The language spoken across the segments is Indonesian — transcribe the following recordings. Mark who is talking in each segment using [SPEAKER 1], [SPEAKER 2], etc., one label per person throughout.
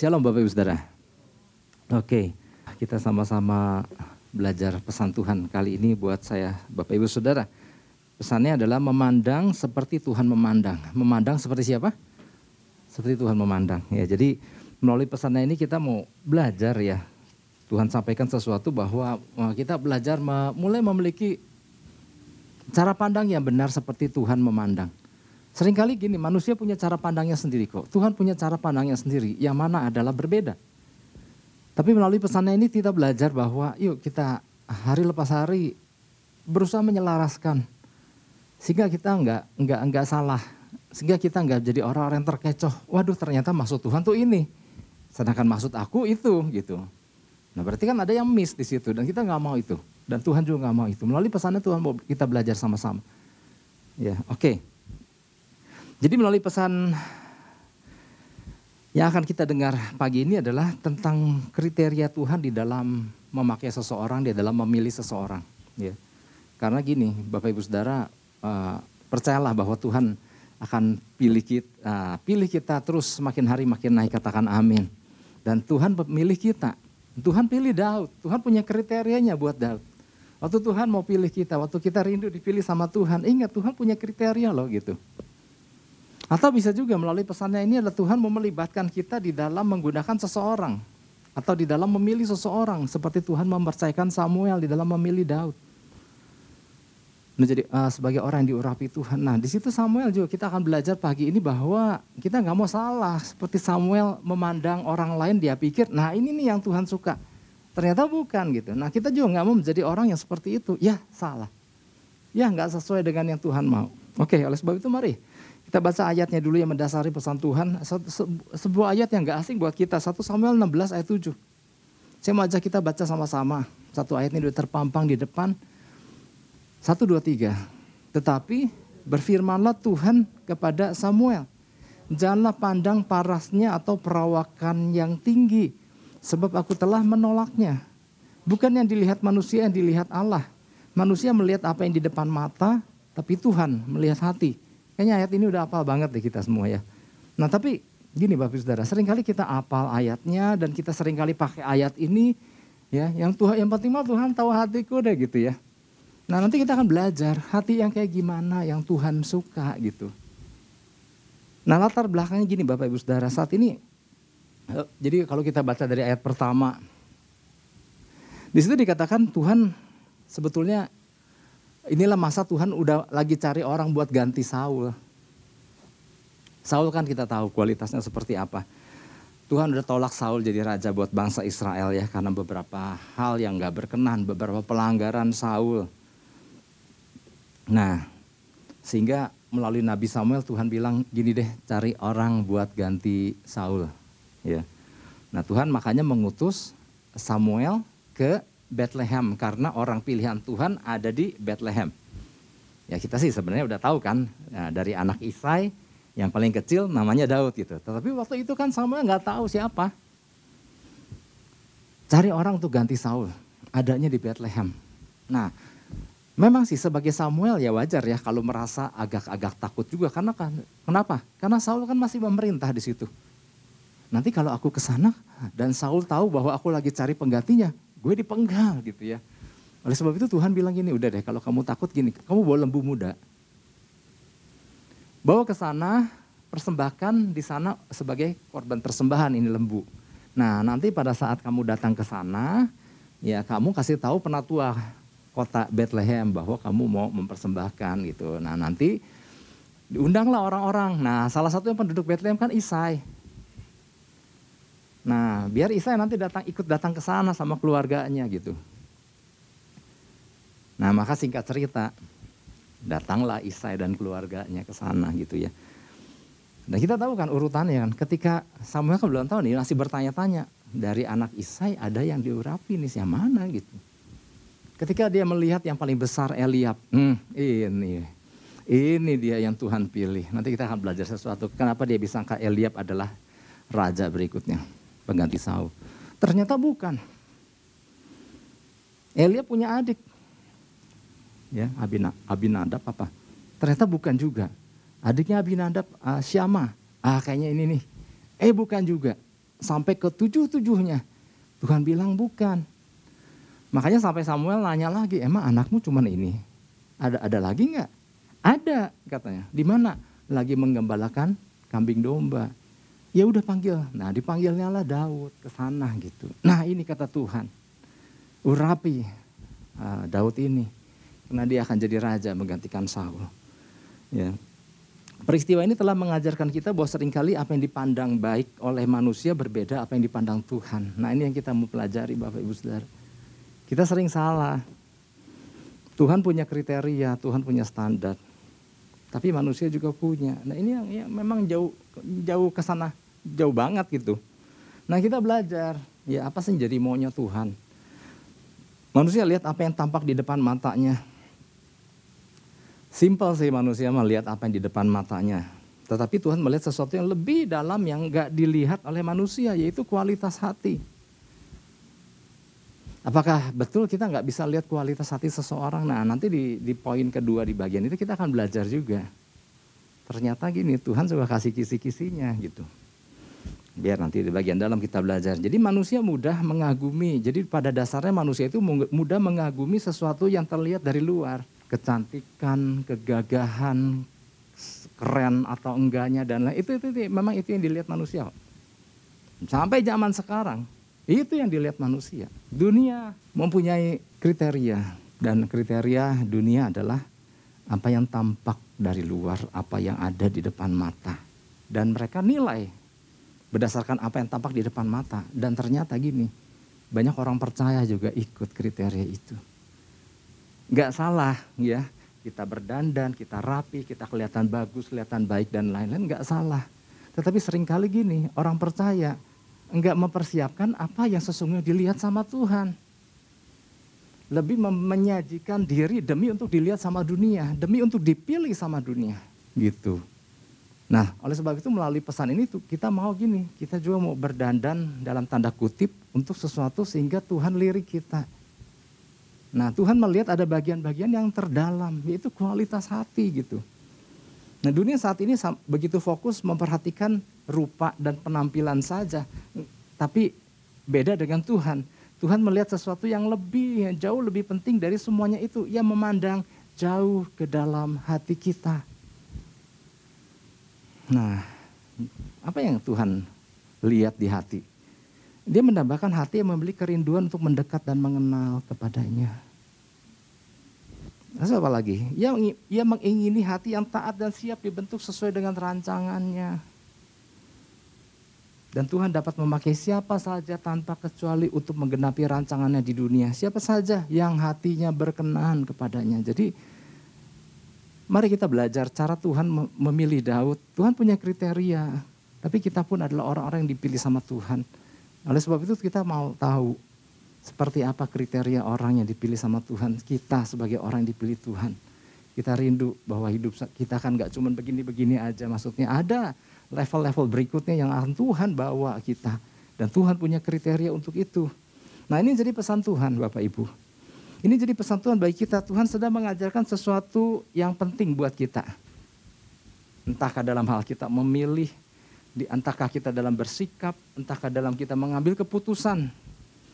[SPEAKER 1] Shalom Bapak Ibu Saudara. Oke, kita sama-sama belajar pesan Tuhan kali ini buat saya Bapak Ibu Saudara. Pesannya adalah memandang seperti Tuhan memandang. Memandang seperti siapa? Seperti Tuhan memandang. Ya, jadi melalui pesannya ini kita mau belajar ya. Tuhan sampaikan sesuatu bahwa kita belajar mulai memiliki cara pandang yang benar seperti Tuhan memandang. Seringkali gini, manusia punya cara pandangnya sendiri kok. Tuhan punya cara pandangnya sendiri, yang mana adalah berbeda. Tapi melalui pesannya ini kita belajar bahwa yuk kita hari lepas hari berusaha menyelaraskan. Sehingga kita enggak, enggak, enggak salah. Sehingga kita enggak jadi orang-orang yang terkecoh. Waduh ternyata maksud Tuhan tuh ini. Sedangkan maksud aku itu gitu. Nah berarti kan ada yang miss di situ dan kita nggak mau itu. Dan Tuhan juga nggak mau itu. Melalui pesannya Tuhan mau kita belajar sama-sama. Ya oke. Okay. Jadi melalui pesan yang akan kita dengar pagi ini adalah tentang kriteria Tuhan di dalam memakai seseorang, di dalam memilih seseorang. Ya. Karena gini, Bapak Ibu Saudara, uh, percayalah bahwa Tuhan akan pilih kita, uh, pilih kita terus makin hari makin naik, katakan amin. Dan Tuhan memilih kita. Tuhan pilih Daud, Tuhan punya kriterianya buat Daud. Waktu Tuhan mau pilih kita, waktu kita rindu dipilih sama Tuhan, ingat Tuhan punya kriteria loh gitu. Atau bisa juga melalui pesannya ini adalah Tuhan mau melibatkan kita di dalam menggunakan seseorang. Atau di dalam memilih seseorang. Seperti Tuhan mempercayakan Samuel di dalam memilih Daud. Menjadi uh, sebagai orang yang diurapi Tuhan. Nah di situ Samuel juga kita akan belajar pagi ini bahwa kita nggak mau salah. Seperti Samuel memandang orang lain dia pikir, nah ini nih yang Tuhan suka. Ternyata bukan gitu. Nah kita juga nggak mau menjadi orang yang seperti itu. Ya salah. Ya nggak sesuai dengan yang Tuhan mau. Oke oleh sebab itu mari kita baca ayatnya dulu yang mendasari pesan Tuhan. sebuah ayat yang gak asing buat kita. 1 Samuel 16 ayat 7. Saya mau ajak kita baca sama-sama. Satu ayat ini udah terpampang di depan. Satu, dua, tiga. Tetapi berfirmanlah Tuhan kepada Samuel. Janganlah pandang parasnya atau perawakan yang tinggi. Sebab aku telah menolaknya. Bukan yang dilihat manusia, yang dilihat Allah. Manusia melihat apa yang di depan mata, tapi Tuhan melihat hati. Kayaknya ayat ini udah apal banget deh kita semua ya. Nah tapi gini Bapak Saudara, sering kali kita apal ayatnya dan kita sering kali pakai ayat ini ya, yang Tuhan yang penting mah Tuhan tahu hatiku deh gitu ya. Nah nanti kita akan belajar hati yang kayak gimana yang Tuhan suka gitu. Nah latar belakangnya gini Bapak Ibu Saudara, saat ini eh, jadi kalau kita baca dari ayat pertama di situ dikatakan Tuhan sebetulnya inilah masa Tuhan udah lagi cari orang buat ganti Saul. Saul kan kita tahu kualitasnya seperti apa. Tuhan udah tolak Saul jadi raja buat bangsa Israel ya karena beberapa hal yang gak berkenan, beberapa pelanggaran Saul. Nah, sehingga melalui Nabi Samuel Tuhan bilang gini deh cari orang buat ganti Saul. Ya. Nah Tuhan makanya mengutus Samuel ke Bethlehem karena orang pilihan Tuhan ada di Bethlehem. Ya kita sih sebenarnya udah tahu kan ya, dari anak Isai yang paling kecil namanya Daud gitu. Tetapi waktu itu kan Samuel nggak tahu siapa. Cari orang untuk ganti Saul, adanya di Bethlehem. Nah, memang sih sebagai Samuel ya wajar ya kalau merasa agak-agak takut juga karena kan kenapa? Karena Saul kan masih memerintah di situ. Nanti kalau aku ke sana dan Saul tahu bahwa aku lagi cari penggantinya, gue dipenggal gitu ya. Oleh sebab itu Tuhan bilang gini, udah deh kalau kamu takut gini, kamu bawa lembu muda. Bawa ke sana, persembahkan di sana sebagai korban persembahan ini lembu. Nah nanti pada saat kamu datang ke sana, ya kamu kasih tahu penatua kota Bethlehem bahwa kamu mau mempersembahkan gitu. Nah nanti diundanglah orang-orang. Nah salah satu yang penduduk Bethlehem kan Isai. Nah, biar Isai nanti datang ikut datang ke sana sama keluarganya gitu. Nah, maka singkat cerita, datanglah Isai dan keluarganya ke sana gitu ya. Dan kita tahu kan urutannya kan, ketika Samuel kan belum tahu nih masih bertanya-tanya dari anak Isai ada yang diurapi nih siapa mana gitu. Ketika dia melihat yang paling besar Eliab, hmm, ini ini dia yang Tuhan pilih. Nanti kita akan belajar sesuatu. Kenapa dia bisa angka Eliab adalah raja berikutnya pengganti Saul. Ternyata bukan. Elia punya adik. Ya, Abina, Abinadab apa? Ternyata bukan juga. Adiknya Abinadab uh, Syama. Ah kayaknya ini nih. Eh bukan juga. sampai ke tujuh-tujuhnya. Tuhan bilang bukan. Makanya sampai Samuel nanya lagi, emang anakmu cuman ini? Ada ada lagi nggak? Ada katanya. Di mana? Lagi menggembalakan kambing domba. Ya udah panggil. Nah dipanggilnya lah Daud ke sana gitu. Nah ini kata Tuhan. Urapi uh, Daud ini. Karena dia akan jadi raja menggantikan Saul. Ya. Peristiwa ini telah mengajarkan kita bahwa sering kali apa yang dipandang baik oleh manusia berbeda apa yang dipandang Tuhan. Nah ini yang kita mau pelajari Bapak Ibu Saudara. Kita sering salah. Tuhan punya kriteria, Tuhan punya standar. Tapi manusia juga punya. Nah ini yang ya, memang jauh jauh ke sana, jauh banget gitu. Nah kita belajar, ya apa sih jadi maunya Tuhan. Manusia lihat apa yang tampak di depan matanya, Simpel sih manusia melihat apa yang di depan matanya. Tetapi Tuhan melihat sesuatu yang lebih dalam yang gak dilihat oleh manusia, yaitu kualitas hati. Apakah betul kita nggak bisa lihat kualitas hati seseorang? Nah nanti di, di poin kedua di bagian itu kita akan belajar juga. Ternyata gini Tuhan juga kasih kisi-kisinya gitu. Biar nanti di bagian dalam kita belajar. Jadi manusia mudah mengagumi. Jadi pada dasarnya manusia itu mudah mengagumi sesuatu yang terlihat dari luar kecantikan, kegagahan, keren atau enggaknya dan lain itu, itu, itu memang itu yang dilihat manusia. Sampai zaman sekarang itu yang dilihat manusia. Dunia mempunyai kriteria dan kriteria dunia adalah apa yang tampak dari luar, apa yang ada di depan mata. Dan mereka nilai berdasarkan apa yang tampak di depan mata. Dan ternyata gini, banyak orang percaya juga ikut kriteria itu nggak salah ya kita berdandan, kita rapi, kita kelihatan bagus, kelihatan baik dan lain-lain nggak salah. Tetapi sering kali gini orang percaya nggak mempersiapkan apa yang sesungguhnya dilihat sama Tuhan. Lebih menyajikan diri demi untuk dilihat sama dunia, demi untuk dipilih sama dunia, gitu. Nah, oleh sebab itu melalui pesan ini tuh kita mau gini, kita juga mau berdandan dalam tanda kutip untuk sesuatu sehingga Tuhan lirik kita Nah Tuhan melihat ada bagian-bagian yang terdalam, yaitu kualitas hati gitu. Nah dunia saat ini begitu fokus memperhatikan rupa dan penampilan saja. Tapi beda dengan Tuhan. Tuhan melihat sesuatu yang lebih, yang jauh lebih penting dari semuanya itu. Ia memandang jauh ke dalam hati kita. Nah, apa yang Tuhan lihat di hati? Dia menambahkan hati yang memiliki kerinduan untuk mendekat dan mengenal kepadanya. Terus apa lagi? Ia, ia mengingini hati yang taat dan siap dibentuk sesuai dengan rancangannya. Dan Tuhan dapat memakai siapa saja tanpa kecuali untuk menggenapi rancangannya di dunia. Siapa saja yang hatinya berkenan kepadanya. Jadi mari kita belajar cara Tuhan memilih Daud. Tuhan punya kriteria. Tapi kita pun adalah orang-orang yang dipilih sama Tuhan. Oleh sebab itu kita mau tahu seperti apa kriteria orang yang dipilih sama Tuhan. Kita sebagai orang yang dipilih Tuhan. Kita rindu bahwa hidup kita kan gak cuma begini-begini aja. Maksudnya ada level-level berikutnya yang Tuhan bawa kita. Dan Tuhan punya kriteria untuk itu. Nah ini jadi pesan Tuhan Bapak Ibu. Ini jadi pesan Tuhan bagi kita. Tuhan sedang mengajarkan sesuatu yang penting buat kita. Entahkah dalam hal kita memilih di entahkah kita dalam bersikap, entahkah dalam kita mengambil keputusan.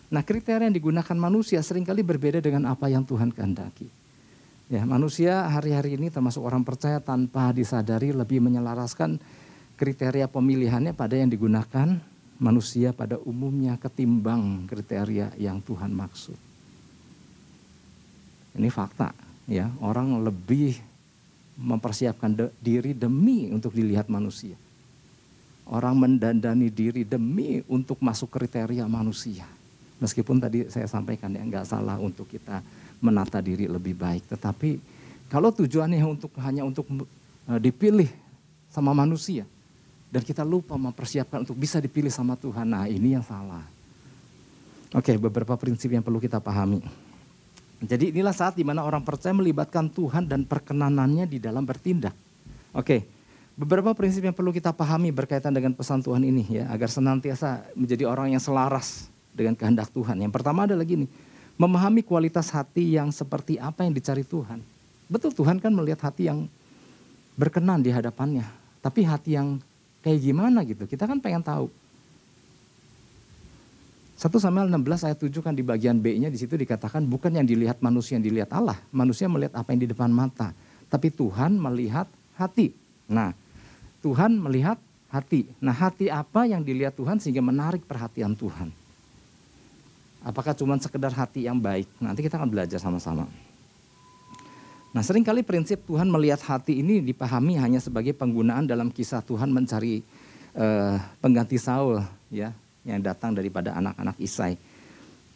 [SPEAKER 1] Nah kriteria yang digunakan manusia sering kali berbeda dengan apa yang Tuhan kehendaki. Ya, manusia hari-hari ini termasuk orang percaya tanpa disadari lebih menyelaraskan kriteria pemilihannya pada yang digunakan manusia pada umumnya ketimbang kriteria yang Tuhan maksud. Ini fakta, ya. Orang lebih mempersiapkan de diri demi untuk dilihat manusia. Orang mendandani diri demi untuk masuk kriteria manusia. Meskipun tadi saya sampaikan ya nggak salah untuk kita menata diri lebih baik. Tetapi kalau tujuannya untuk hanya untuk uh, dipilih sama manusia. Dan kita lupa mempersiapkan untuk bisa dipilih sama Tuhan. Nah ini yang salah. Oke beberapa prinsip yang perlu kita pahami. Jadi inilah saat di mana orang percaya melibatkan Tuhan dan perkenanannya di dalam bertindak. Oke, Beberapa prinsip yang perlu kita pahami berkaitan dengan pesan Tuhan ini ya, agar senantiasa menjadi orang yang selaras dengan kehendak Tuhan. Yang pertama adalah gini, memahami kualitas hati yang seperti apa yang dicari Tuhan. Betul Tuhan kan melihat hati yang berkenan di hadapannya, tapi hati yang kayak gimana gitu, kita kan pengen tahu. 1 Samuel 16 ayat 7 kan di bagian B-nya di situ dikatakan bukan yang dilihat manusia yang dilihat Allah. Manusia melihat apa yang di depan mata. Tapi Tuhan melihat hati. Nah Tuhan melihat hati. Nah hati apa yang dilihat Tuhan sehingga menarik perhatian Tuhan. Apakah cuma sekedar hati yang baik? Nanti kita akan belajar sama-sama. Nah sering kali prinsip Tuhan melihat hati ini dipahami hanya sebagai penggunaan dalam kisah Tuhan mencari uh, pengganti Saul ya yang datang daripada anak-anak Isai.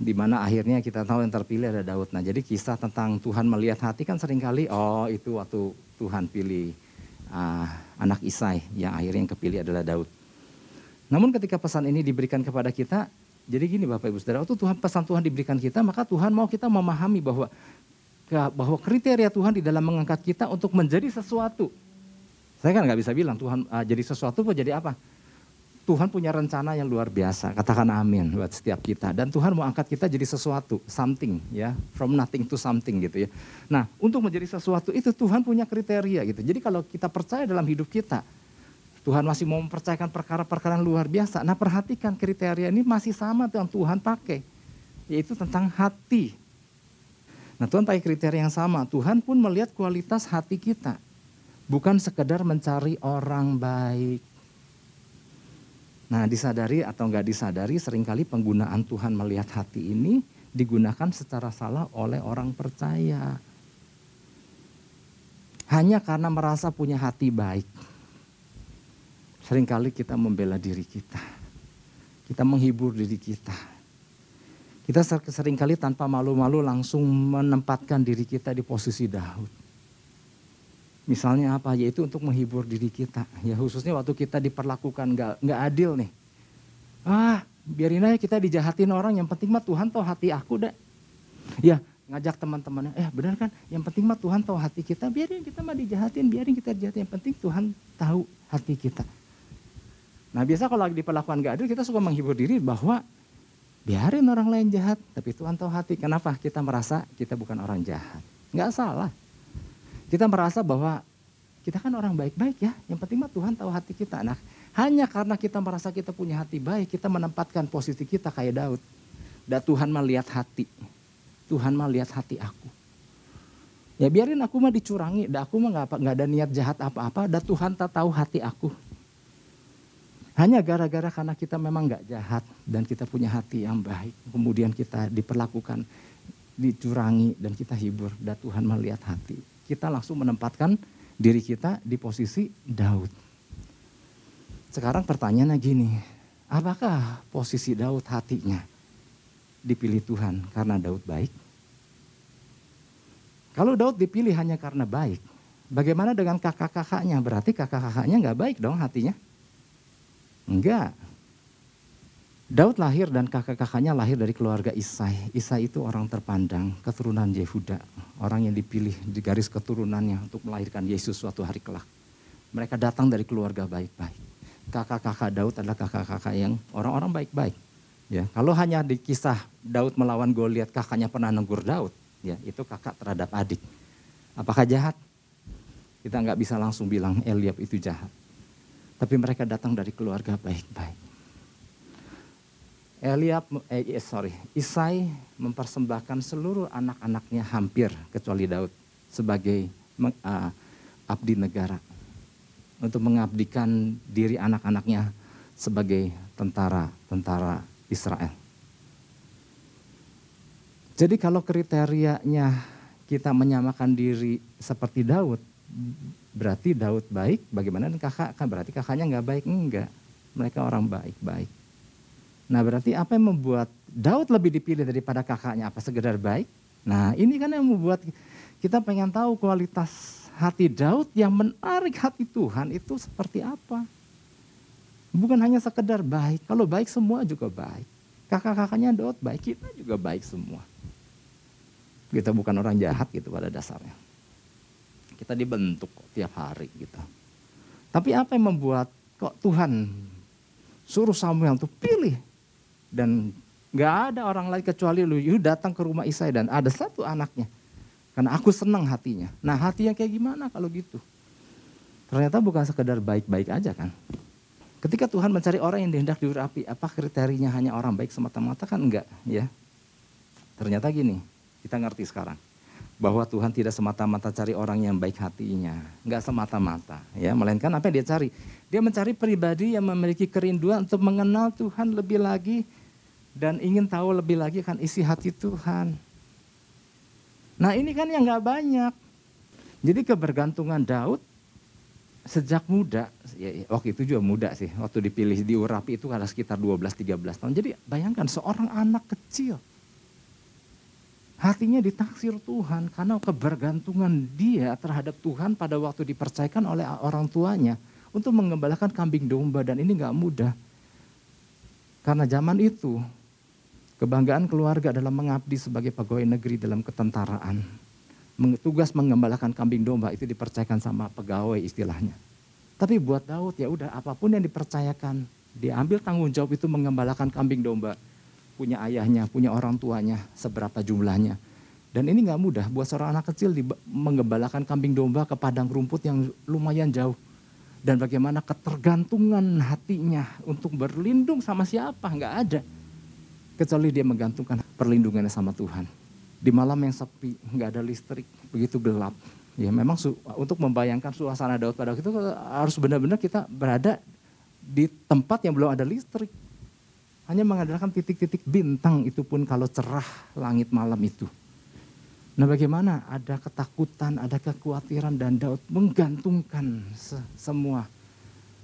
[SPEAKER 1] Di mana akhirnya kita tahu yang terpilih ada Daud. Nah jadi kisah tentang Tuhan melihat hati kan sering kali oh itu waktu Tuhan pilih uh, anak Isai yang akhirnya yang kepilih adalah Daud. Namun ketika pesan ini diberikan kepada kita, jadi gini Bapak Ibu Saudara, waktu Tuhan pesan Tuhan diberikan kita, maka Tuhan mau kita memahami bahwa bahwa kriteria Tuhan di dalam mengangkat kita untuk menjadi sesuatu. Saya kan nggak bisa bilang Tuhan uh, jadi sesuatu jadi apa. Tuhan punya rencana yang luar biasa. Katakan amin buat setiap kita. Dan Tuhan mau angkat kita jadi sesuatu, something ya, from nothing to something gitu ya. Nah, untuk menjadi sesuatu itu Tuhan punya kriteria gitu. Jadi kalau kita percaya dalam hidup kita, Tuhan masih mau mempercayakan perkara-perkara yang luar biasa. Nah, perhatikan kriteria ini masih sama yang Tuhan pakai, yaitu tentang hati. Nah, Tuhan pakai kriteria yang sama. Tuhan pun melihat kualitas hati kita. Bukan sekedar mencari orang baik Nah disadari atau nggak disadari sering kali penggunaan Tuhan melihat hati ini digunakan secara salah oleh orang percaya. Hanya karena merasa punya hati baik. Seringkali kita membela diri kita. Kita menghibur diri kita. Kita sering kali tanpa malu-malu langsung menempatkan diri kita di posisi Daud. Misalnya apa? Yaitu untuk menghibur diri kita. Ya khususnya waktu kita diperlakukan nggak nggak adil nih. Ah, biarin aja kita dijahatin orang. Yang penting mah Tuhan tahu hati aku deh. Ya ngajak teman-temannya, eh benar kan? Yang penting mah Tuhan tahu hati kita. Biarin kita mah dijahatin, biarin kita dijahatin. Yang penting Tuhan tahu hati kita. Nah biasa kalau lagi diperlakukan gak adil kita suka menghibur diri bahwa biarin orang lain jahat. Tapi Tuhan tahu hati. Kenapa? Kita merasa kita bukan orang jahat. Nggak salah. Kita merasa bahwa kita kan orang baik-baik ya, yang penting mah Tuhan tahu hati kita. Nah, hanya karena kita merasa kita punya hati baik, kita menempatkan posisi kita kayak Daud. Dan Tuhan melihat hati. Tuhan melihat hati aku. Ya biarin aku mah dicurangi, dan aku mah nggak nggak ada niat jahat apa-apa, dan Tuhan tak tahu hati aku. Hanya gara-gara karena kita memang nggak jahat dan kita punya hati yang baik, kemudian kita diperlakukan, dicurangi dan kita hibur, dan Tuhan melihat hati kita langsung menempatkan diri kita di posisi Daud. Sekarang pertanyaannya gini, apakah posisi Daud hatinya dipilih Tuhan karena Daud baik? Kalau Daud dipilih hanya karena baik, bagaimana dengan kakak-kakaknya? Berarti kakak-kakaknya nggak baik dong hatinya? Enggak. Daud lahir dan kakak-kakaknya lahir dari keluarga Isai. Isai itu orang terpandang, keturunan Yehuda. Orang yang dipilih di garis keturunannya untuk melahirkan Yesus suatu hari kelak. Mereka datang dari keluarga baik-baik. Kakak-kakak Daud adalah kakak-kakak yang orang-orang baik-baik. Ya, kalau hanya di kisah Daud melawan Goliat kakaknya pernah negur Daud, ya itu kakak terhadap adik. Apakah jahat? Kita nggak bisa langsung bilang Eliab itu jahat. Tapi mereka datang dari keluarga baik-baik. Eliab, eh, eh, sorry, Isai mempersembahkan seluruh anak-anaknya hampir kecuali Daud sebagai uh, abdi negara untuk mengabdikan diri anak-anaknya sebagai tentara-tentara Israel. Jadi kalau kriterianya kita menyamakan diri seperti Daud, berarti Daud baik, bagaimana kakak? Kan berarti kakaknya nggak baik? Enggak, mereka orang baik-baik. Nah berarti apa yang membuat Daud lebih dipilih daripada kakaknya? Apa sekedar baik? Nah ini kan yang membuat kita pengen tahu kualitas hati Daud yang menarik hati Tuhan itu seperti apa. Bukan hanya sekedar baik, kalau baik semua juga baik. Kakak-kakaknya Daud baik, kita juga baik semua. Kita bukan orang jahat gitu pada dasarnya. Kita dibentuk tiap hari gitu. Tapi apa yang membuat kok Tuhan suruh Samuel untuk pilih dan nggak ada orang lain kecuali lu. You datang ke rumah Isai dan ada satu anaknya. Karena aku senang hatinya. Nah hati yang kayak gimana kalau gitu? Ternyata bukan sekedar baik-baik aja kan. Ketika Tuhan mencari orang yang dihendak diurapi, apa kriterinya hanya orang baik semata-mata kan enggak ya. Ternyata gini, kita ngerti sekarang bahwa Tuhan tidak semata-mata cari orang yang baik hatinya, enggak semata-mata ya, melainkan apa yang dia cari? Dia mencari pribadi yang memiliki kerinduan untuk mengenal Tuhan lebih lagi dan ingin tahu lebih lagi kan isi hati Tuhan. Nah ini kan yang nggak banyak. Jadi kebergantungan Daud sejak muda, ya, ya, waktu itu juga muda sih, waktu dipilih di Urapi itu ada sekitar 12-13 tahun. Jadi bayangkan seorang anak kecil, hatinya ditaksir Tuhan karena kebergantungan dia terhadap Tuhan pada waktu dipercayakan oleh orang tuanya untuk mengembalakan kambing domba dan ini nggak mudah. Karena zaman itu kebanggaan keluarga dalam mengabdi sebagai pegawai negeri dalam ketentaraan tugas mengembalakan kambing domba itu dipercayakan sama pegawai istilahnya. Tapi buat Daud ya udah apa pun yang dipercayakan, dia ambil tanggung jawab itu mengembalakan kambing domba. Punya ayahnya, punya orang tuanya, seberapa jumlahnya. Dan ini nggak mudah buat seorang anak kecil di, mengembalakan kambing domba ke padang rumput yang lumayan jauh. Dan bagaimana ketergantungan hatinya untuk berlindung sama siapa, nggak ada. Kecuali dia menggantungkan perlindungannya sama Tuhan di malam yang sepi, nggak ada listrik, begitu gelap. Ya memang untuk membayangkan suasana Daud pada waktu itu harus benar-benar kita berada di tempat yang belum ada listrik. Hanya mengandalkan titik-titik bintang itu pun kalau cerah langit malam itu. Nah bagaimana ada ketakutan, ada kekhawatiran dan Daud menggantungkan se semua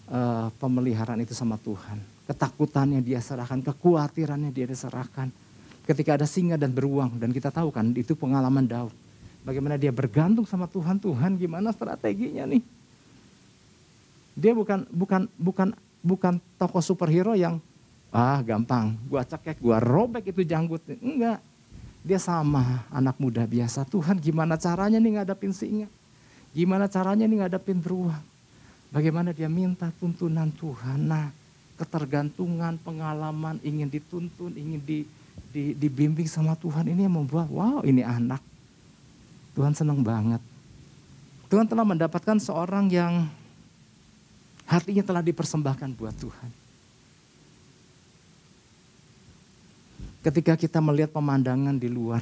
[SPEAKER 1] uh, pemeliharaan itu sama Tuhan. Ketakutannya dia serahkan, kekhawatirannya dia diserahkan ketika ada singa dan beruang dan kita tahu kan itu pengalaman Daud. Bagaimana dia bergantung sama Tuhan, Tuhan gimana strateginya nih? Dia bukan bukan bukan bukan tokoh superhero yang ah gampang, gua cekek, gua robek itu janggut. Enggak. Dia sama anak muda biasa. Tuhan gimana caranya nih ngadapin singa? Gimana caranya nih ngadapin beruang? Bagaimana dia minta tuntunan Tuhan. Nah, ketergantungan, pengalaman, ingin dituntun, ingin di, di, dibimbing sama Tuhan ini yang membuat wow ini anak. Tuhan senang banget. Tuhan telah mendapatkan seorang yang hatinya telah dipersembahkan buat Tuhan. Ketika kita melihat pemandangan di luar,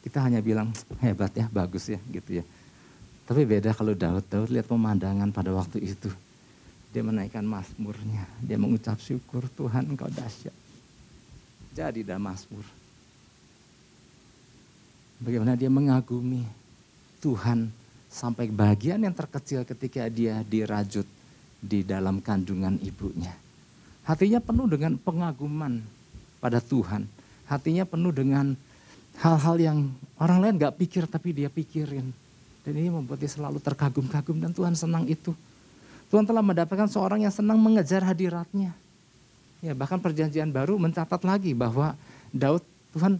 [SPEAKER 1] kita hanya bilang hebat ya, bagus ya gitu ya. Tapi beda kalau Daud, Daud lihat pemandangan pada waktu itu. Dia menaikkan mazmurnya, dia mengucap syukur Tuhan engkau dahsyat jadi Damaskur. Bagaimana dia mengagumi Tuhan sampai bagian yang terkecil ketika dia dirajut di dalam kandungan ibunya. Hatinya penuh dengan pengaguman pada Tuhan. Hatinya penuh dengan hal-hal yang orang lain gak pikir tapi dia pikirin. Dan ini membuat dia selalu terkagum-kagum dan Tuhan senang itu. Tuhan telah mendapatkan seorang yang senang mengejar hadiratnya. Ya, bahkan perjanjian baru mencatat lagi bahwa Daud, Tuhan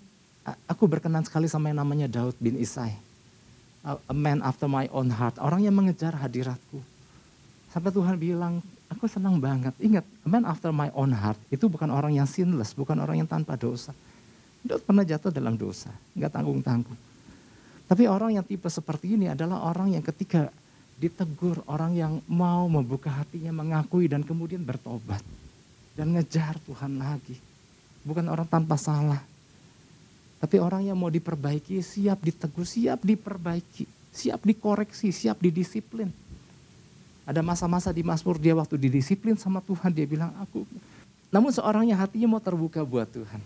[SPEAKER 1] aku berkenan sekali sama yang namanya Daud bin Isai. A man after my own heart. Orang yang mengejar hadiratku. Sampai Tuhan bilang, aku senang banget. Ingat, a man after my own heart. Itu bukan orang yang sinless, bukan orang yang tanpa dosa. Daud pernah jatuh dalam dosa, nggak tanggung-tanggung. Tapi orang yang tipe seperti ini adalah orang yang ketika ditegur, orang yang mau membuka hatinya, mengakui dan kemudian bertobat dan ngejar Tuhan lagi. Bukan orang tanpa salah. Tapi orang yang mau diperbaiki, siap ditegur, siap diperbaiki, siap dikoreksi, siap didisiplin. Ada masa-masa di Mazmur dia waktu didisiplin sama Tuhan, dia bilang aku. Namun seorangnya hatinya mau terbuka buat Tuhan.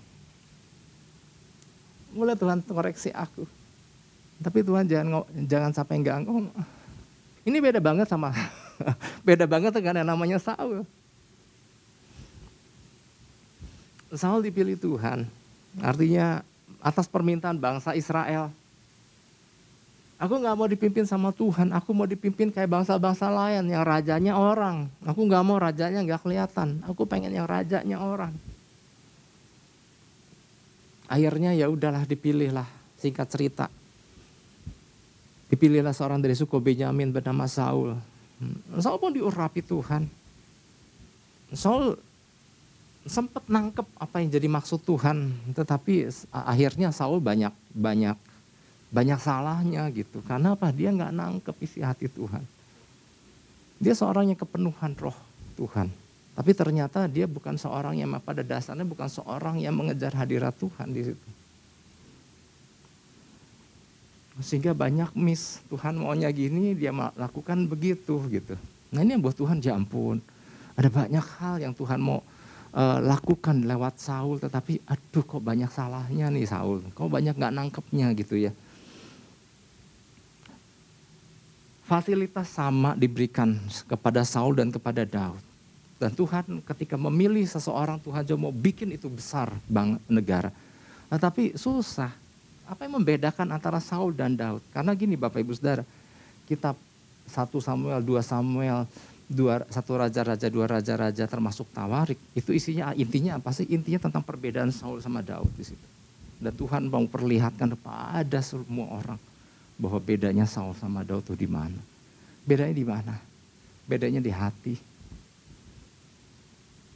[SPEAKER 1] Mulai Tuhan koreksi aku. Tapi Tuhan jangan jangan sampai enggak Ini beda banget sama beda banget dengan yang namanya Saul. Saul dipilih Tuhan. Artinya atas permintaan bangsa Israel. Aku nggak mau dipimpin sama Tuhan, aku mau dipimpin kayak bangsa-bangsa lain yang rajanya orang. Aku nggak mau rajanya nggak kelihatan, aku pengen yang rajanya orang. Akhirnya ya udahlah dipilihlah, singkat cerita. Dipilihlah seorang dari suku Benyamin bernama Saul. Saul pun diurapi Tuhan. Saul sempat nangkep apa yang jadi maksud Tuhan, tetapi akhirnya Saul banyak banyak banyak salahnya gitu. Karena apa? Dia nggak nangkep isi hati Tuhan. Dia seorang yang kepenuhan roh Tuhan. Tapi ternyata dia bukan seorang yang pada dasarnya bukan seorang yang mengejar hadirat Tuhan di situ. Sehingga banyak miss, Tuhan maunya gini, dia lakukan begitu gitu. Nah ini yang buat Tuhan, ya ampun. Ada banyak hal yang Tuhan mau uh, lakukan lewat Saul, tetapi aduh kok banyak salahnya nih Saul. Kok banyak gak nangkepnya gitu ya. Fasilitas sama diberikan kepada Saul dan kepada Daud. Dan Tuhan ketika memilih seseorang, Tuhan juga mau bikin itu besar bang negara. Tetapi susah, apa yang membedakan antara Saul dan Daud? Karena gini Bapak Ibu Saudara, kitab 1 Samuel, 2 Samuel, dua, satu raja-raja, dua raja-raja termasuk Tawarik, itu isinya intinya apa sih? Intinya tentang perbedaan Saul sama Daud di situ. Dan Tuhan mau perlihatkan kepada semua orang bahwa bedanya Saul sama Daud itu di mana. Bedanya di mana? Bedanya di hati.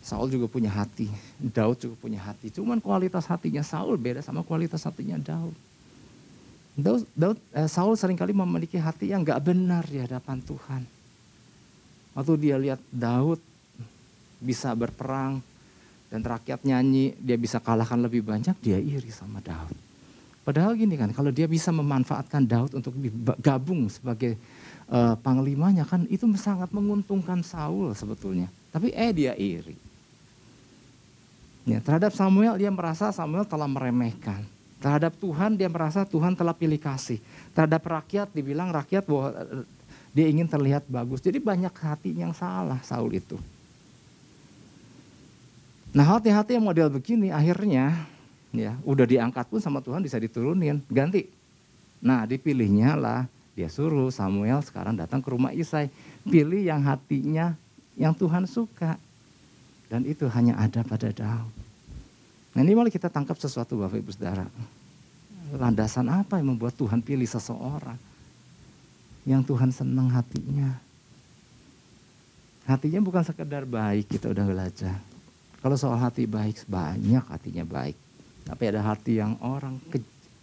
[SPEAKER 1] Saul juga punya hati, Daud juga punya hati. Cuman kualitas hatinya Saul beda sama kualitas hatinya Daud. Daud, Daud eh, Saul sering kali memiliki hati yang gak benar di hadapan Tuhan. Waktu dia lihat Daud bisa berperang dan rakyat nyanyi, dia bisa kalahkan lebih banyak, dia iri sama Daud. Padahal gini kan, kalau dia bisa memanfaatkan Daud untuk gabung sebagai uh, panglimanya kan itu sangat menguntungkan Saul sebetulnya. Tapi eh dia iri. Ya, terhadap Samuel dia merasa Samuel telah meremehkan. Terhadap Tuhan dia merasa Tuhan telah pilih kasih. Terhadap rakyat dibilang rakyat bahwa eh, dia ingin terlihat bagus. Jadi banyak hati yang salah Saul itu. Nah hati-hati yang model begini akhirnya ya udah diangkat pun sama Tuhan bisa diturunin ganti. Nah dipilihnya lah dia suruh Samuel sekarang datang ke rumah Isai. Pilih yang hatinya yang Tuhan suka. Dan itu hanya ada pada Daud. Nah ini malah kita tangkap sesuatu Bapak Ibu Saudara. Landasan apa yang membuat Tuhan pilih seseorang? Yang Tuhan senang hatinya. Hatinya bukan sekedar baik, kita udah belajar. Kalau soal hati baik, banyak hatinya baik. Tapi ada hati yang orang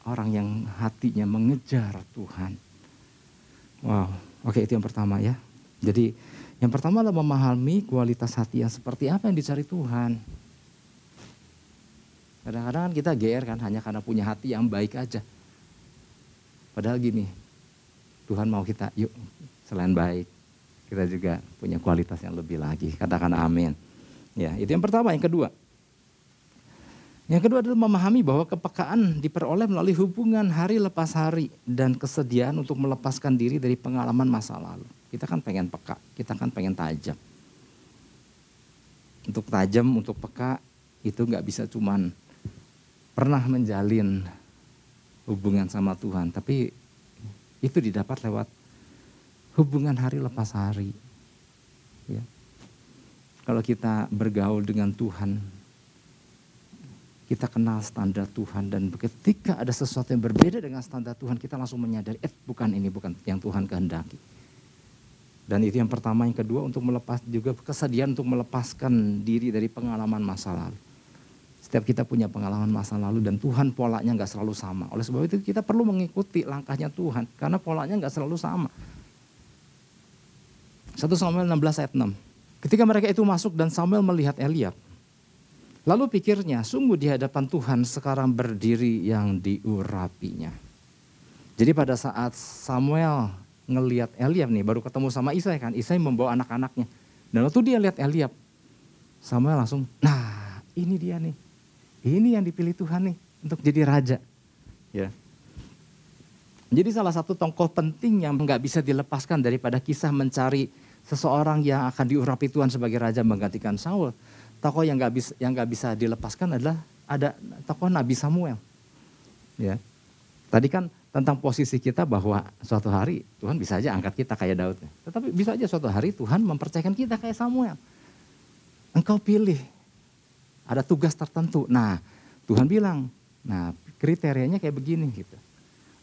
[SPEAKER 1] orang yang hatinya mengejar Tuhan. Wow, oke itu yang pertama ya. Jadi yang pertama adalah memahami kualitas hati yang seperti apa yang dicari Tuhan. Kadang-kadang kan kita GR kan hanya karena punya hati yang baik aja. Padahal gini, Tuhan mau kita yuk selain baik, kita juga punya kualitas yang lebih lagi. Katakan amin. Ya, itu yang pertama. Yang kedua, yang kedua adalah memahami bahwa kepekaan diperoleh melalui hubungan hari lepas hari dan kesediaan untuk melepaskan diri dari pengalaman masa lalu. Kita kan pengen peka, kita kan pengen tajam. Untuk tajam, untuk peka itu nggak bisa cuman pernah menjalin hubungan sama Tuhan, tapi itu didapat lewat hubungan hari lepas hari. Ya. Kalau kita bergaul dengan Tuhan, kita kenal standar Tuhan dan ketika ada sesuatu yang berbeda dengan standar Tuhan, kita langsung menyadari, eh bukan ini, bukan yang Tuhan kehendaki. Dan itu yang pertama, yang kedua untuk melepas juga kesediaan untuk melepaskan diri dari pengalaman masa lalu. Setiap kita punya pengalaman masa lalu dan Tuhan polanya nggak selalu sama. Oleh sebab itu kita perlu mengikuti langkahnya Tuhan karena polanya nggak selalu sama. 1 Samuel 16 ayat 6. Ketika mereka itu masuk dan Samuel melihat Eliab. Lalu pikirnya, sungguh di hadapan Tuhan sekarang berdiri yang diurapinya. Jadi pada saat Samuel ngelihat Eliab nih, baru ketemu sama Isai kan. Isai membawa anak-anaknya. Dan waktu dia lihat Eliab, Samuel langsung, nah ini dia nih. Ini yang dipilih Tuhan nih untuk jadi raja. Ya. Jadi salah satu tokoh penting yang nggak bisa dilepaskan daripada kisah mencari seseorang yang akan diurapi Tuhan sebagai raja menggantikan Saul. Tokoh yang nggak bisa yang nggak bisa dilepaskan adalah ada tokoh Nabi Samuel. Ya. Tadi kan tentang posisi kita bahwa suatu hari Tuhan bisa aja angkat kita kayak Daud. Tetapi bisa aja suatu hari Tuhan mempercayakan kita kayak Samuel. Engkau pilih. Ada tugas tertentu. Nah Tuhan bilang, nah kriterianya kayak begini gitu.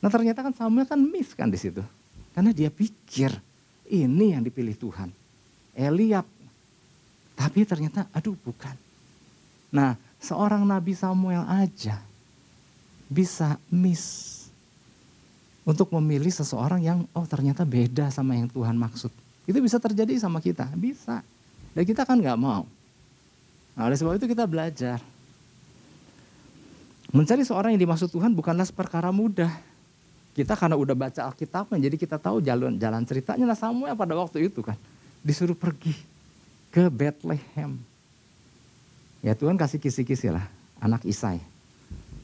[SPEAKER 1] Nah ternyata kan Samuel kan miss kan di situ. Karena dia pikir ini yang dipilih Tuhan. Eliab. Tapi ternyata aduh bukan. Nah seorang Nabi Samuel aja bisa miss untuk memilih seseorang yang oh ternyata beda sama yang Tuhan maksud. Itu bisa terjadi sama kita, bisa. Dan kita kan nggak mau. Nah, oleh sebab itu kita belajar. Mencari seorang yang dimaksud Tuhan bukanlah perkara mudah. Kita karena udah baca Alkitabnya, jadi kita tahu jalan jalan ceritanya. Nah Samuel pada waktu itu kan disuruh pergi ke Bethlehem. Ya Tuhan kasih kisi-kisi lah, anak Isai.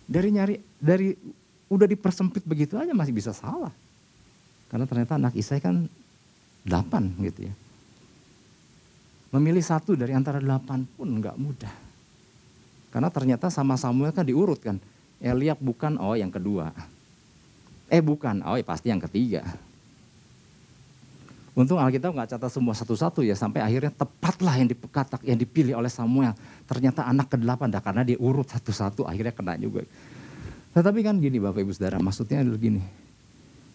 [SPEAKER 1] Dari nyari, dari udah dipersempit begitu aja masih bisa salah. Karena ternyata anak Isai kan delapan gitu ya. Memilih satu dari antara delapan pun nggak mudah. Karena ternyata sama Samuel kan diurut kan. Eliab bukan, oh yang kedua. Eh bukan, oh ya pasti yang ketiga. Untung Alkitab nggak catat semua satu-satu ya sampai akhirnya tepatlah yang dipekatak yang dipilih oleh Samuel. Ternyata anak ke-8 dah karena dia urut satu-satu akhirnya kena juga. Tetapi kan gini Bapak Ibu Saudara, maksudnya adalah gini.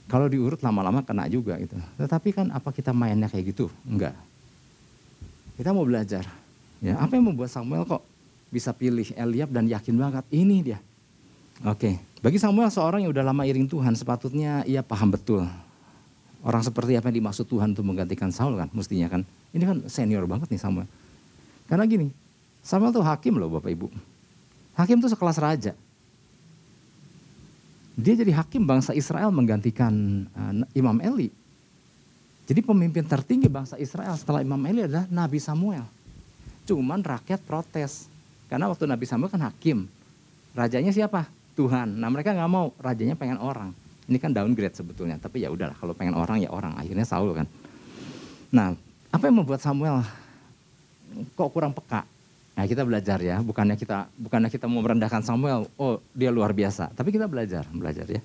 [SPEAKER 1] Kalau diurut lama-lama kena juga gitu. Tetapi kan apa kita mainnya kayak gitu? Enggak. Kita mau belajar. Ya, apa yang membuat Samuel kok bisa pilih Eliab dan yakin banget ini dia. Oke, bagi Samuel seorang yang udah lama iring Tuhan sepatutnya ia paham betul orang seperti apa yang dimaksud Tuhan untuk menggantikan Saul kan mestinya kan. Ini kan senior banget nih Samuel. Karena gini, Samuel tuh hakim loh Bapak Ibu. Hakim tuh sekelas raja. Dia jadi hakim bangsa Israel menggantikan uh, Imam Eli. Jadi pemimpin tertinggi bangsa Israel setelah Imam Eli adalah Nabi Samuel. Cuman rakyat protes. Karena waktu Nabi Samuel kan hakim. Rajanya siapa? Tuhan. Nah mereka nggak mau, rajanya pengen orang. Ini kan downgrade sebetulnya, tapi ya udahlah kalau pengen orang ya orang. Akhirnya Saul kan. Nah, apa yang membuat Samuel kok kurang peka? Nah, kita belajar ya, bukannya kita bukannya kita mau merendahkan Samuel, oh dia luar biasa, tapi kita belajar, belajar ya.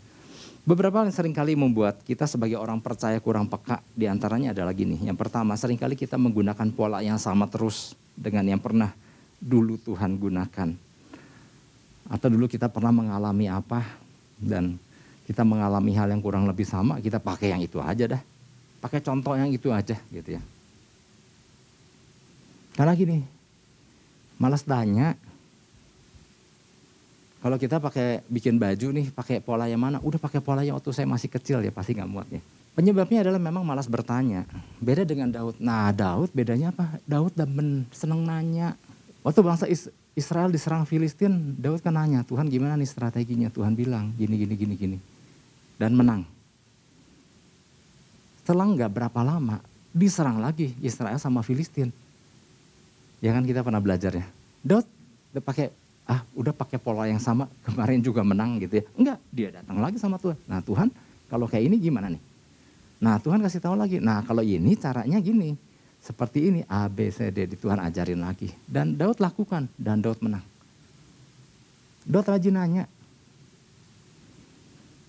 [SPEAKER 1] Beberapa yang sering kali membuat kita sebagai orang percaya kurang peka di antaranya adalah gini. Yang pertama, sering kali kita menggunakan pola yang sama terus dengan yang pernah dulu Tuhan gunakan. Atau dulu kita pernah mengalami apa dan kita mengalami hal yang kurang lebih sama, kita pakai yang itu aja dah. Pakai contoh yang itu aja gitu ya. Karena gini, malas tanya, kalau kita pakai bikin baju nih, pakai pola yang mana? Udah pakai pola yang waktu saya masih kecil ya, pasti nggak muat ya. Penyebabnya adalah memang malas bertanya. Beda dengan Daud. Nah Daud bedanya apa? Daud demen, seneng nanya. Waktu bangsa Israel diserang Filistin, Daud kan nanya, Tuhan gimana nih strateginya? Tuhan bilang gini, gini, gini, gini. Dan menang. Setelah nggak berapa lama, diserang lagi Israel sama Filistin. Ya kan kita pernah belajar ya. Daud udah pakai ah udah pakai pola yang sama kemarin juga menang gitu ya. Enggak, dia datang lagi sama Tuhan. Nah Tuhan kalau kayak ini gimana nih? Nah Tuhan kasih tahu lagi, nah kalau ini caranya gini. Seperti ini A, B, C, D di Tuhan ajarin lagi. Dan Daud lakukan dan Daud menang. Daud rajin nanya.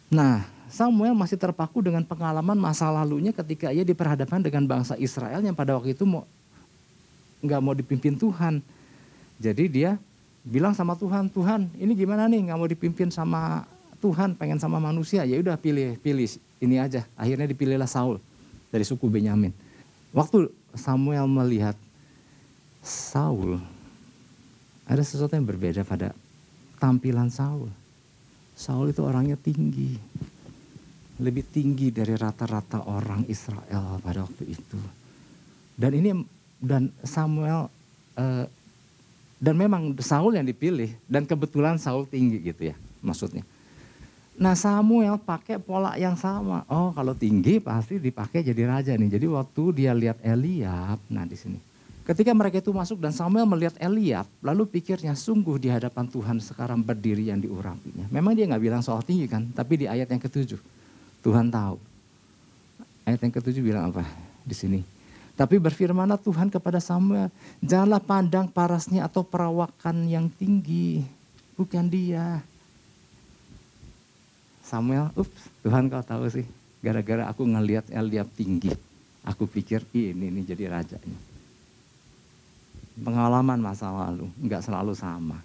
[SPEAKER 1] Nah Samuel masih terpaku dengan pengalaman masa lalunya ketika ia diperhadapkan dengan bangsa Israel yang pada waktu itu mau nggak mau dipimpin Tuhan. Jadi dia bilang sama Tuhan, Tuhan ini gimana nih nggak mau dipimpin sama Tuhan, pengen sama manusia, ya udah pilih pilih ini aja. Akhirnya dipilihlah Saul dari suku Benyamin. Waktu Samuel melihat Saul, ada sesuatu yang berbeda pada tampilan Saul. Saul itu orangnya tinggi, lebih tinggi dari rata-rata orang Israel pada waktu itu. Dan ini dan Samuel eh, dan memang Saul yang dipilih dan kebetulan Saul tinggi gitu ya maksudnya. Nah Samuel pakai pola yang sama. Oh kalau tinggi pasti dipakai jadi raja nih. Jadi waktu dia lihat Eliab, nah di sini. Ketika mereka itu masuk dan Samuel melihat Eliab, lalu pikirnya sungguh di hadapan Tuhan sekarang berdiri yang diurapinya. Memang dia nggak bilang soal tinggi kan, tapi di ayat yang ketujuh Tuhan tahu. Ayat yang ketujuh bilang apa di sini? Tapi berfirmanlah Tuhan kepada Samuel, janganlah pandang parasnya atau perawakan yang tinggi, bukan dia. Samuel, ups, Tuhan kau tahu sih, gara-gara aku ngelihat Eliab tinggi, aku pikir ini nih jadi rajanya. Pengalaman masa lalu, nggak selalu sama.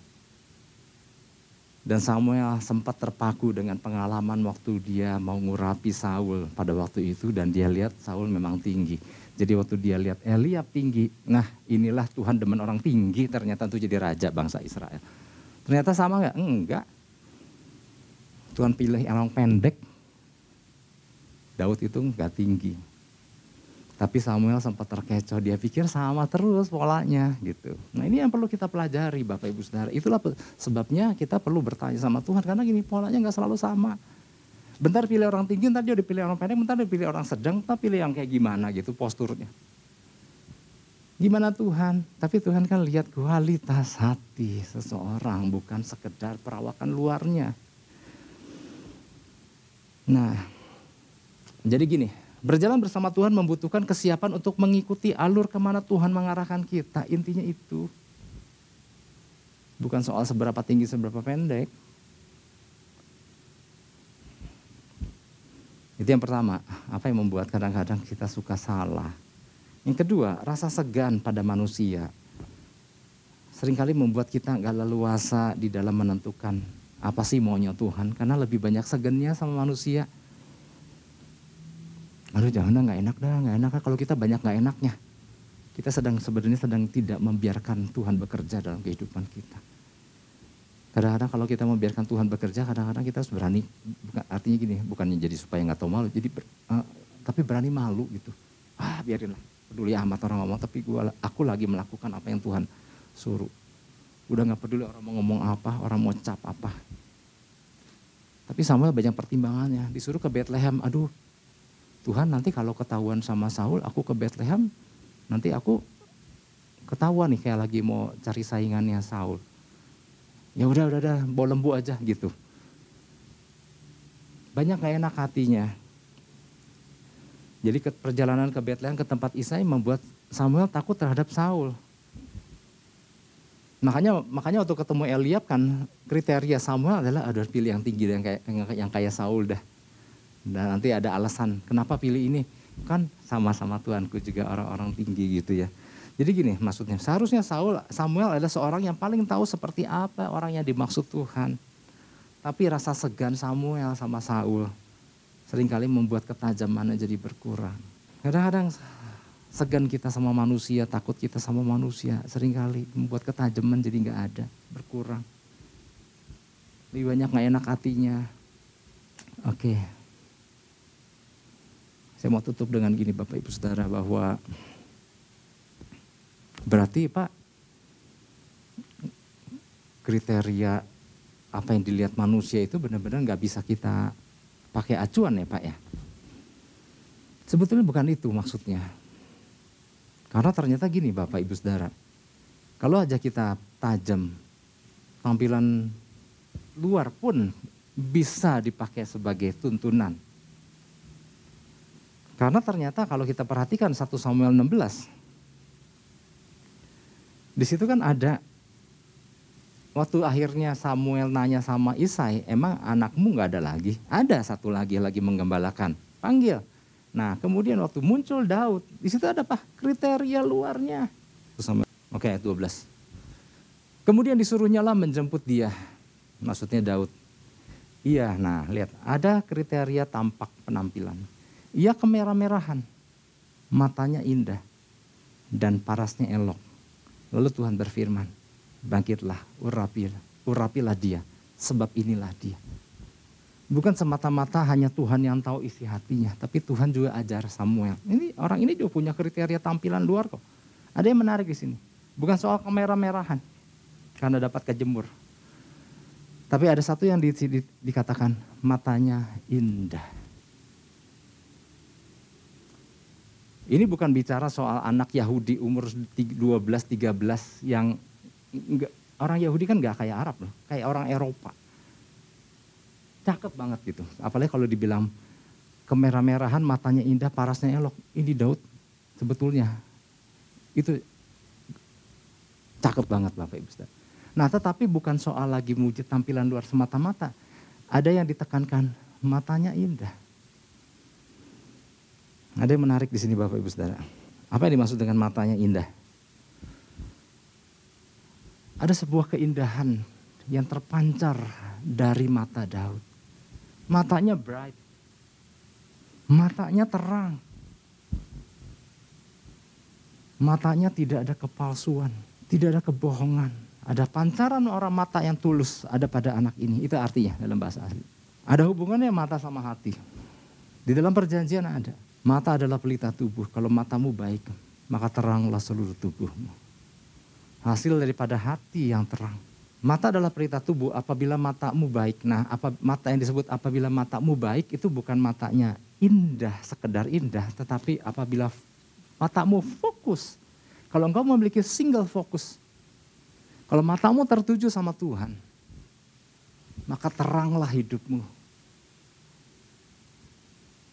[SPEAKER 1] Dan Samuel sempat terpaku dengan pengalaman waktu dia mau ngurapi Saul pada waktu itu dan dia lihat Saul memang tinggi jadi waktu dia lihat Eliab tinggi, nah inilah Tuhan demen orang tinggi ternyata itu jadi raja bangsa Israel. Ternyata sama nggak? Enggak. Tuhan pilih orang pendek. Daud itu nggak tinggi. Tapi Samuel sempat terkecoh, dia pikir sama terus polanya gitu. Nah ini yang perlu kita pelajari Bapak Ibu Saudara. Itulah sebabnya kita perlu bertanya sama Tuhan karena gini polanya nggak selalu sama. Bentar pilih orang tinggi, ntar dia dipilih orang pendek, bentar dia pilih orang sedang, ntar pilih yang kayak gimana gitu posturnya. Gimana Tuhan? Tapi Tuhan kan lihat kualitas hati seseorang, bukan sekedar perawakan luarnya. Nah, jadi gini, berjalan bersama Tuhan membutuhkan kesiapan untuk mengikuti alur ke mana Tuhan mengarahkan kita. Intinya itu. Bukan soal seberapa tinggi, seberapa pendek. Itu yang pertama, apa yang membuat kadang-kadang kita suka salah. Yang kedua, rasa segan pada manusia. Seringkali membuat kita nggak leluasa di dalam menentukan apa sih maunya Tuhan. Karena lebih banyak segannya sama manusia. Aduh jangan nggak enak dah, nggak enak kalau kita banyak nggak enaknya. Kita sedang sebenarnya sedang tidak membiarkan Tuhan bekerja dalam kehidupan kita. Kadang-kadang kalau kita membiarkan Tuhan bekerja, kadang-kadang kita harus berani. Bukan, artinya gini, bukannya jadi supaya nggak tahu malu, jadi uh, tapi berani malu gitu. Ah biarin lah, peduli amat orang ngomong, tapi gua, aku lagi melakukan apa yang Tuhan suruh. Udah nggak peduli orang mau ngomong apa, orang mau cap apa. Tapi Samuel banyak pertimbangannya. Disuruh ke Bethlehem, aduh Tuhan nanti kalau ketahuan sama Saul, aku ke Bethlehem, nanti aku ketahuan nih kayak lagi mau cari saingannya Saul. Ya udah udah udah bawa lembu aja gitu. Banyak gak enak hatinya. Jadi ke perjalanan ke Bethlehem ke tempat Isai membuat Samuel takut terhadap Saul. Makanya makanya waktu ketemu Eliab kan kriteria Samuel adalah ada pilih yang tinggi yang kayak yang kayak Saul dah dan nanti ada alasan kenapa pilih ini kan sama-sama Tuanku juga orang-orang tinggi gitu ya jadi gini maksudnya, seharusnya Saul, Samuel adalah seorang yang paling tahu seperti apa orang yang dimaksud Tuhan. Tapi rasa segan Samuel sama Saul sering kali membuat ketajamannya jadi berkurang. Kadang-kadang segan kita sama manusia, takut kita sama manusia, sering kali membuat ketajaman jadi nggak ada, berkurang. Lebih banyak nggak enak hatinya. Oke. Saya mau tutup dengan gini Bapak Ibu Saudara bahwa Berarti Pak, kriteria apa yang dilihat manusia itu benar-benar nggak bisa kita pakai acuan ya Pak ya. Sebetulnya bukan itu maksudnya. Karena ternyata gini Bapak Ibu Saudara. Kalau aja kita tajam, tampilan luar pun bisa dipakai sebagai tuntunan. Karena ternyata kalau kita perhatikan 1 Samuel 16, di situ kan ada waktu akhirnya Samuel nanya sama Isai, emang anakmu nggak ada lagi? Ada satu lagi lagi menggembalakan. Panggil. Nah, kemudian waktu muncul Daud, di situ ada apa? Kriteria luarnya. Oke, okay, 12. Kemudian disuruh nyala menjemput dia. Maksudnya Daud. Iya, nah lihat, ada kriteria tampak penampilan. Ia kemerah-merahan, matanya indah, dan parasnya elok Lalu Tuhan berfirman, bangkitlah, urapilah, urapilah dia, sebab inilah dia. Bukan semata-mata hanya Tuhan yang tahu isi hatinya, tapi Tuhan juga ajar Samuel. Ini orang ini juga punya kriteria tampilan luar kok. Ada yang menarik di sini. Bukan soal kemerah-merahan, karena dapat kejemur. Tapi ada satu yang di, di, dikatakan matanya indah. Ini bukan bicara soal anak Yahudi umur 12-13 yang enggak, orang Yahudi kan nggak kayak Arab loh, kayak orang Eropa. Cakep banget gitu. Apalagi kalau dibilang kemerah-merahan, matanya indah, parasnya elok. Ini Daud sebetulnya itu cakep banget Bapak Ibu Saudara. Nah tetapi bukan soal lagi mujid tampilan luar semata-mata. Ada yang ditekankan, matanya indah. Ada yang menarik di sini Bapak Ibu Saudara. Apa yang dimaksud dengan matanya indah? Ada sebuah keindahan yang terpancar dari mata Daud. Matanya bright. Matanya terang. Matanya tidak ada kepalsuan, tidak ada kebohongan. Ada pancaran orang mata yang tulus ada pada anak ini. Itu artinya dalam bahasa asli. Ada hubungannya mata sama hati. Di dalam perjanjian ada. Mata adalah pelita tubuh. Kalau matamu baik, maka teranglah seluruh tubuhmu. Hasil daripada hati yang terang. Mata adalah pelita tubuh apabila matamu baik. Nah, apa mata yang disebut apabila matamu baik itu bukan matanya indah, sekedar indah, tetapi apabila matamu fokus. Kalau engkau memiliki single fokus, kalau matamu tertuju sama Tuhan, maka teranglah hidupmu.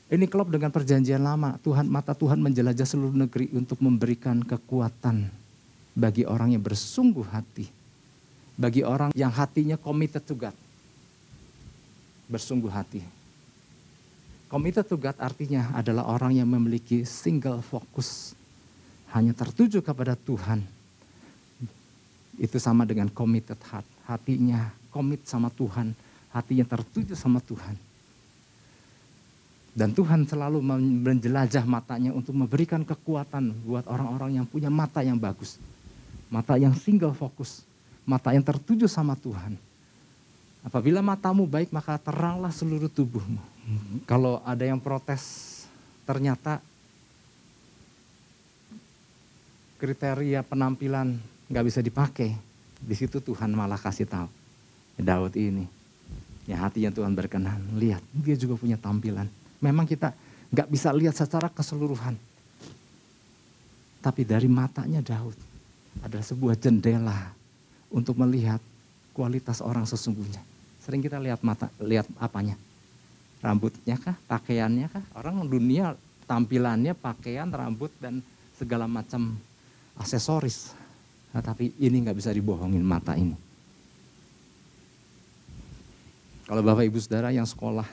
[SPEAKER 1] Ini klop dengan perjanjian lama. Tuhan mata Tuhan menjelajah seluruh negeri untuk memberikan kekuatan bagi orang yang bersungguh hati bagi orang yang hatinya committed to God. Bersungguh hati. Committed to God artinya adalah orang yang memiliki single fokus. Hanya tertuju kepada Tuhan. Itu sama dengan committed heart. Hatinya komit sama Tuhan. Hatinya tertuju sama Tuhan. Dan Tuhan selalu menjelajah matanya untuk memberikan kekuatan buat orang-orang yang punya mata yang bagus. Mata yang single fokus mata yang tertuju sama Tuhan. Apabila matamu baik maka teranglah seluruh tubuhmu. Kalau ada yang protes ternyata kriteria penampilan nggak bisa dipakai. Di situ Tuhan malah kasih tahu. Daud ini, ya hatinya Tuhan berkenan. Lihat, dia juga punya tampilan. Memang kita nggak bisa lihat secara keseluruhan. Tapi dari matanya Daud adalah sebuah jendela untuk melihat kualitas orang sesungguhnya. Sering kita lihat mata, lihat apanya? Rambutnya kah? Pakaiannya kah? Orang dunia tampilannya, pakaian, rambut, dan segala macam aksesoris. Nah, tapi ini nggak bisa dibohongin mata ini. Kalau Bapak Ibu Saudara yang sekolah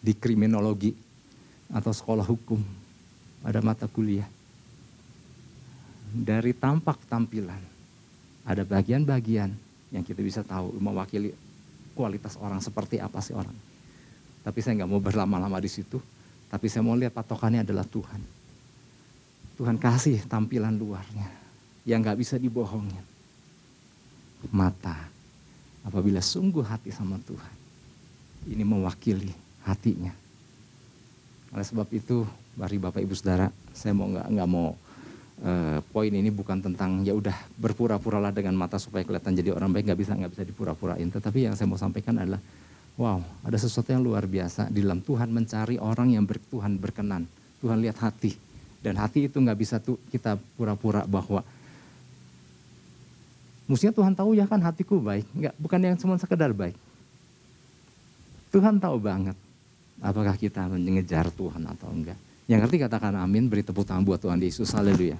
[SPEAKER 1] di kriminologi atau sekolah hukum, ada mata kuliah. Dari tampak tampilan, ada bagian-bagian yang kita bisa tahu mewakili kualitas orang seperti apa sih orang. Tapi saya nggak mau berlama-lama di situ. Tapi saya mau lihat patokannya adalah Tuhan. Tuhan kasih tampilan luarnya yang nggak bisa dibohongin. Mata, apabila sungguh hati sama Tuhan, ini mewakili hatinya. Oleh sebab itu, mari Bapak Ibu Saudara, saya mau nggak nggak mau uh, poin ini bukan tentang ya udah berpura-puralah dengan mata supaya kelihatan jadi orang baik nggak bisa nggak bisa dipura-purain. Tetapi yang saya mau sampaikan adalah wow ada sesuatu yang luar biasa di dalam Tuhan mencari orang yang ber, Tuhan berkenan. Tuhan lihat hati dan hati itu nggak bisa tuh kita pura-pura bahwa Mestinya Tuhan tahu ya kan hatiku baik, nggak bukan yang cuma sekedar baik. Tuhan tahu banget apakah kita mengejar Tuhan atau enggak. Yang ngerti katakan amin, beri tepuk tangan buat Tuhan Yesus. Haleluya.